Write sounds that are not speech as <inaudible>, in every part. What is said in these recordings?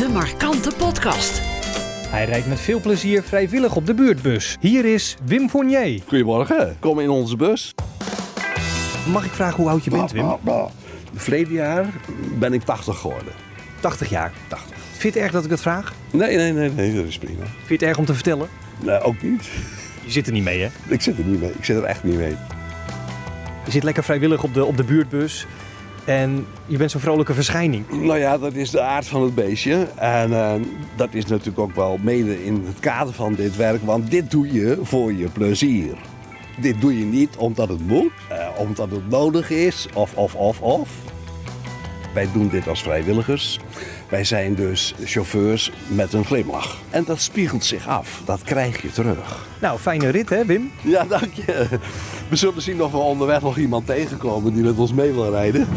De Markante Podcast. Hij rijdt met veel plezier vrijwillig op de buurtbus. Hier is Wim Fournier. Goedemorgen, kom in onze bus. Mag ik vragen hoe oud je bent, Wim? Verleden jaar ben ik 80 geworden. 80 jaar. 80. Vind je het erg dat ik het vraag? Nee, nee, nee, nee, dat is prima. Vind je het erg om te vertellen? Nee, ook niet. Je zit er niet mee, hè? Ik zit er niet mee. Ik zit er echt niet mee. Je zit lekker vrijwillig op de, op de buurtbus. En je bent zo'n vrolijke verschijning. Nou ja, dat is de aard van het beestje. En eh, dat is natuurlijk ook wel mede in het kader van dit werk. Want dit doe je voor je plezier. Dit doe je niet omdat het moet, eh, omdat het nodig is, of, of, of, of. Wij doen dit als vrijwilligers. Wij zijn dus chauffeurs met een glimlach. En dat spiegelt zich af. Dat krijg je terug. Nou, fijne rit, hè, Wim? Ja, dank je. We zullen zien of we onderweg nog iemand tegenkomen die met ons mee wil rijden.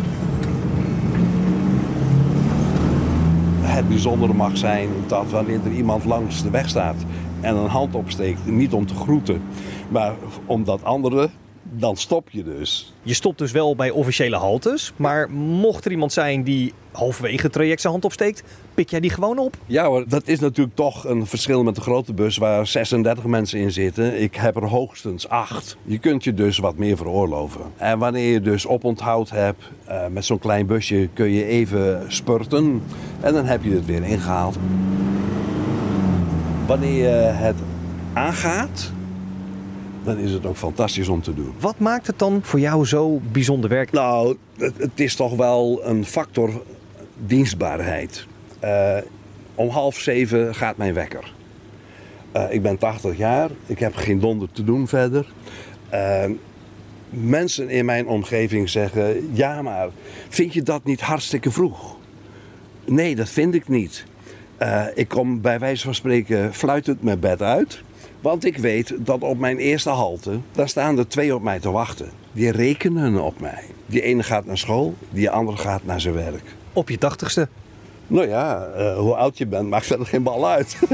Het bijzondere mag zijn dat wanneer er iemand langs de weg staat en een hand opsteekt, niet om te groeten, maar omdat anderen, dan stop je dus. Je stopt dus wel bij officiële haltes. Maar mocht er iemand zijn die halverwege het traject zijn hand opsteekt, pik jij die gewoon op? Ja hoor, dat is natuurlijk toch een verschil met de grote bus waar 36 mensen in zitten. Ik heb er hoogstens 8. Je kunt je dus wat meer veroorloven. En wanneer je dus oponthoud hebt eh, met zo'n klein busje kun je even spurten en dan heb je het weer ingehaald. Wanneer je het aangaat, dan is het ook fantastisch om te doen. Wat maakt het dan voor jou zo bijzonder werk? Nou, het, het is toch wel een factor dienstbaarheid. Eh, om half zeven gaat mijn wekker. Eh, ik ben 80 jaar, ik heb geen donder te doen verder. Eh, mensen in mijn omgeving zeggen: Ja, maar vind je dat niet hartstikke vroeg? Nee, dat vind ik niet. Ik kom bij wijze van spreken fluitend mijn bed uit. Want ik weet dat op mijn eerste halte, daar staan er twee op mij te wachten. Die rekenen op mij. Die ene gaat naar school, die andere gaat naar zijn werk. Op je tachtigste. Nou ja, eh, hoe oud je bent, maakt verder geen bal uit. <laughs>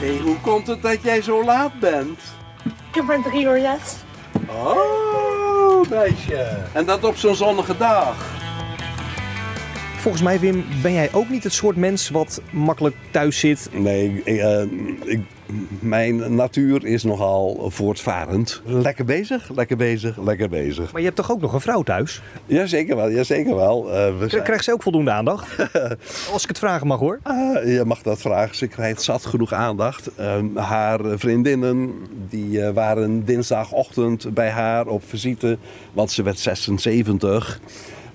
hey, hoe komt het dat jij zo laat bent? Ik heb maar drie uur les. Oh, meisje. En dat op zo'n zonnige dag. Volgens mij, Wim, ben jij ook niet het soort mens wat makkelijk thuis zit. Nee, ik, eh, ik, mijn natuur is nogal voortvarend. Lekker bezig, lekker bezig, lekker bezig. Maar je hebt toch ook nog een vrouw thuis? Jazeker wel, jazeker wel. Eh, we zijn- Krijgt ze ook voldoende aandacht? <laughs> Als ik het vragen mag hoor. Ah, je mag dat vragen. Ze krijgt zat genoeg aandacht. Ehm, haar vriendinnen die, eh, waren dinsdagochtend bij haar op visite, want ze werd 76.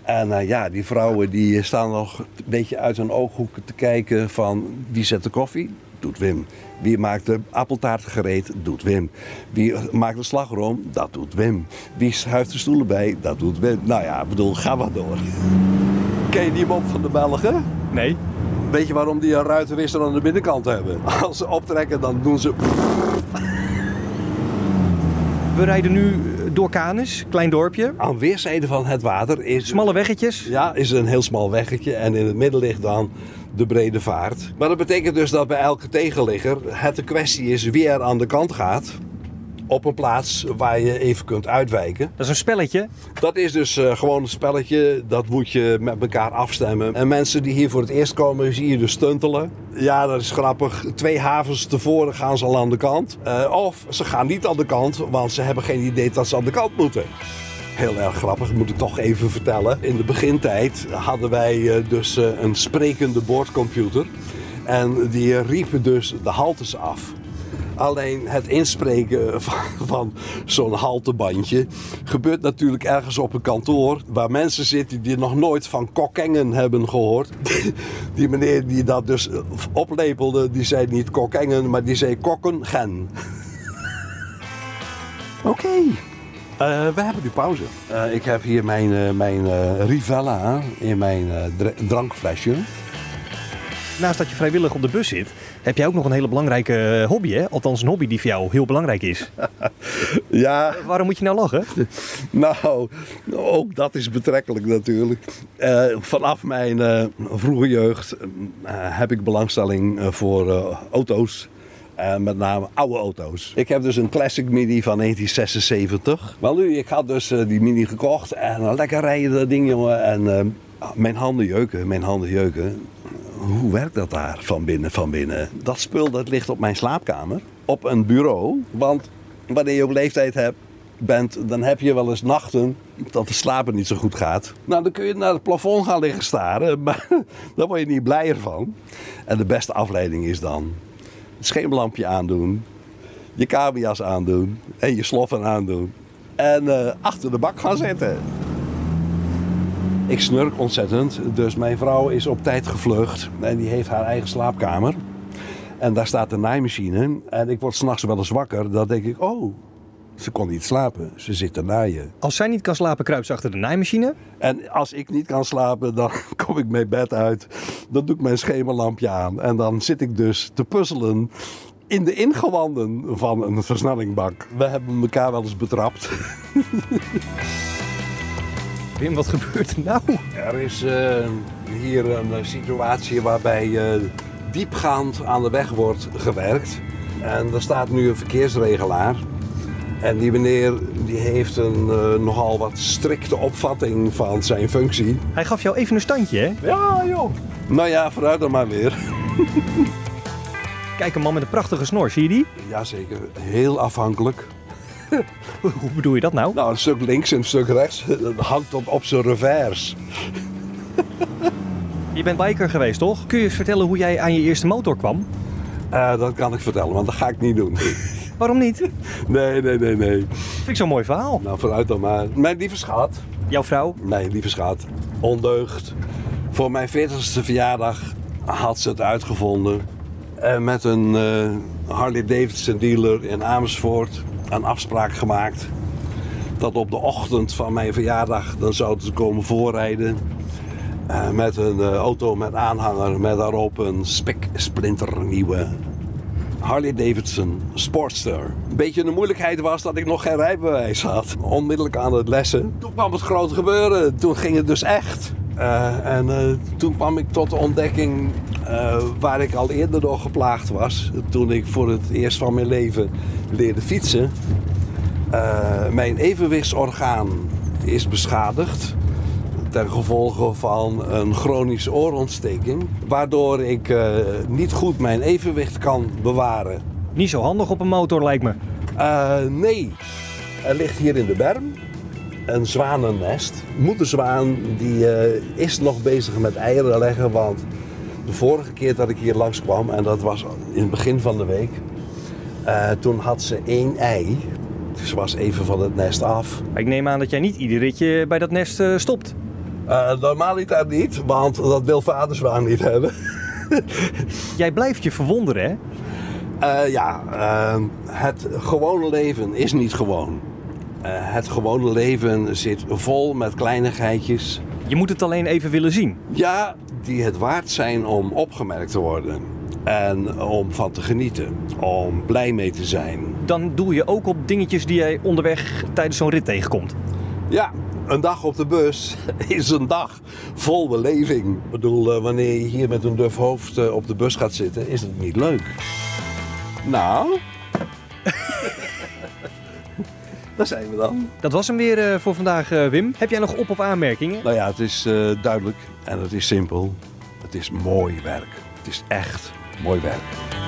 En eh, ja, die vrouwen die staan nog een beetje uit hun ooghoeken te kijken van wie zet de koffie? Doet Wim. Wie maakt de appeltaart gereed? Doet Wim. Wie maakt de slagroom? Dat doet Wim. Wie schuift de stoelen bij? Dat doet Wim. Nou ja, ik bedoel, ga maar door. Ken je die mop van de Belgen? Nee. Weet je waarom die een ruitenwisser aan de binnenkant hebben? Als ze optrekken, dan doen ze... We rijden nu door Canis, klein dorpje. Aan weerszijden van het water is... Smalle weggetjes. Ja, is een heel smal weggetje en in het midden ligt dan de brede vaart. Maar dat betekent dus dat bij elke tegenligger het een kwestie is wie er aan de kant gaat. Op een plaats waar je even kunt uitwijken. Dat is een spelletje. Dat is dus eh, gewoon een spelletje. Dat moet je met elkaar afstemmen. En mensen die hier voor het eerst komen, zie je dus stuntelen. Ja, dat is grappig. Twee havens tevoren gaan ze al aan de kant. Eh, of ze gaan niet aan de kant, want ze hebben geen idee dat ze aan de kant moeten. Heel erg grappig, moet ik toch even vertellen. In de begintijd hadden wij eh, dus een sprekende boordcomputer. En die riepen dus de haltes af. Alleen het inspreken van, van zo'n haltebandje gebeurt natuurlijk ergens op een kantoor waar mensen zitten die nog nooit van kokkengen hebben gehoord. <laughs> Die meneer die dat dus oplepelde, die zei niet kokkengen, maar die zei kokkengen. <laughs> Oké. Eh, we hebben nu pauze. Eh, ik heb hier mijn, eh, mijn Rivella in mijn dr- drankflesje. Naast dat je vrijwillig op de bus zit, heb jij ook nog een hele belangrijke hobby, hè? Althans, een hobby die voor jou heel belangrijk is. <laughs> Ja, Waarom moet je nou lachen? <laughs> Nou, ook dat is betrekkelijk natuurlijk. Eh, vanaf mijn eh, vroege jeugd eh, heb ik belangstelling eh, voor eh, auto's. Eh, met name oude auto's. Ik heb dus een Classic Mini van 1976. Wel nu, ik had dus eh, die Mini gekocht en lekker rijden dat ding jongen. En eh, Mijn handen jeuken, mijn handen jeuken. Hoe werkt dat daar van binnen, van binnen? Dat spul dat ligt op mijn slaapkamer, op een bureau. Want wanneer je op leeftijd hebt, bent, dan heb je wel eens nachten dat de slapen niet zo goed gaat. Nou, dan kun je naar het plafond gaan liggen staren, <laughs> maar daar word je niet blijer van. En de beste afleiding is dan het schemerlampje aandoen, je kamerjas aandoen en je sloffen aandoen. En eh, achter de bak gaan zitten. Ik snurk ontzettend, dus mijn vrouw is op tijd gevlucht en die heeft haar eigen slaapkamer. En daar staat de naaimachine en ik word s'nachts wel eens wakker. Dan denk ik, oh, ze kon niet slapen, ze zit te naaien. Als zij niet kan slapen, kruipt ze achter de naaimachine. En als ik niet kan slapen, dan <laughs> kom ik mijn bed uit. Dan doe ik mijn schemerlampje aan. En dan zit ik dus te puzzelen in de ingewanden van een versnellingbak. We hebben elkaar wel eens betrapt. <laughs> Wim, wat gebeurt er nou? Er is eh, hier een situatie waarbij eh, diepgaand aan de weg wordt gewerkt. En er staat nu een verkeersregelaar. En die meneer die heeft een eh, nogal wat strikte opvatting van zijn functie. Hij gaf jou even een standje, hè? Ja, joh. Nou ja, vooruit dan maar weer. Kijk, een man met een prachtige snor, zie je die? Jazeker, heel afhankelijk. <laughs> Hoe bedoel je dat nou? Nou, een stuk links en een stuk rechts. Dat hangt op zijn revers. Je bent biker geweest, toch? Kun je eens vertellen hoe jij aan je eerste motor kwam? Eh, dat kan ik vertellen, want dat ga ik niet doen. <laughs> Waarom niet? Nee, nee, nee, nee. Vind ik zo'n mooi verhaal. Nou, vooruit dan maar. Mijn lieve schat. Jouw vrouw? Nee, lieve schat. Ondeugd. Voor mijn 40ste verjaardag had ze het uitgevonden. En met een eh, Harley Davidson dealer in Amersfoort een afspraak gemaakt. Dat op de ochtend van mijn verjaardag dan zouden ze komen voorrijden. Eh, met een eh, auto met aanhanger met daarop een spiksplinternieuwe Harley Davidson Sportster. Een beetje de moeilijkheid was dat ik nog geen rijbewijs had. Onmiddellijk aan het lessen. Toen kwam het grote gebeuren. Toen ging het dus echt. Eh, en toen kwam ik tot de ontdekking eh, waar ik al eerder door geplaagd was. Toen ik voor het eerst van mijn leven leerde fietsen. Eh, mijn evenwichtsorgaan is beschadigd ten gevolge van een chronische oorontsteking, waardoor ik eh, niet goed mijn evenwicht kan bewaren. Niet zo handig op een motor, lijkt me. Nee, er ligt hier in de berm een zwanennest. Moederzwaan die is nog bezig met eieren leggen, want de vorige keer dat ik hier langskwam, en dat was in het begin van de week, eh, toen had ze één ei. Ze was even van het nest af. Ik neem aan dat jij niet ieder ritje bij dat nest eh, stopt. Uh, normaliter niet, want dat wil vaderzwaan niet hebben. <laughs> Jij blijft je verwonderen, hè? Eh, ja, eh, het gewone leven is niet gewoon. Eh, het gewone leven zit vol met kleinigheidjes. Je moet het alleen even willen zien. Ja, die het waard zijn om opgemerkt te worden. En om van te genieten. Om blij mee te zijn. Dan doe je ook op dingetjes die jij onderweg tijdens zo'n rit tegenkomt. Ja, een dag op de bus <laughs> is een dag vol beleving. Ik bedoel, eh, wanneer je hier met een duf hoofd eh, op de bus gaat zitten, is het niet leuk. Nou. <laughs> Daar zijn we dan. Dat was hem weer eh, voor vandaag, eh, Wim. Heb jij nog op- of aanmerkingen? Nou ja, het is eh, duidelijk en het is simpel. Het is mooi werk. Het is echt mooi werk.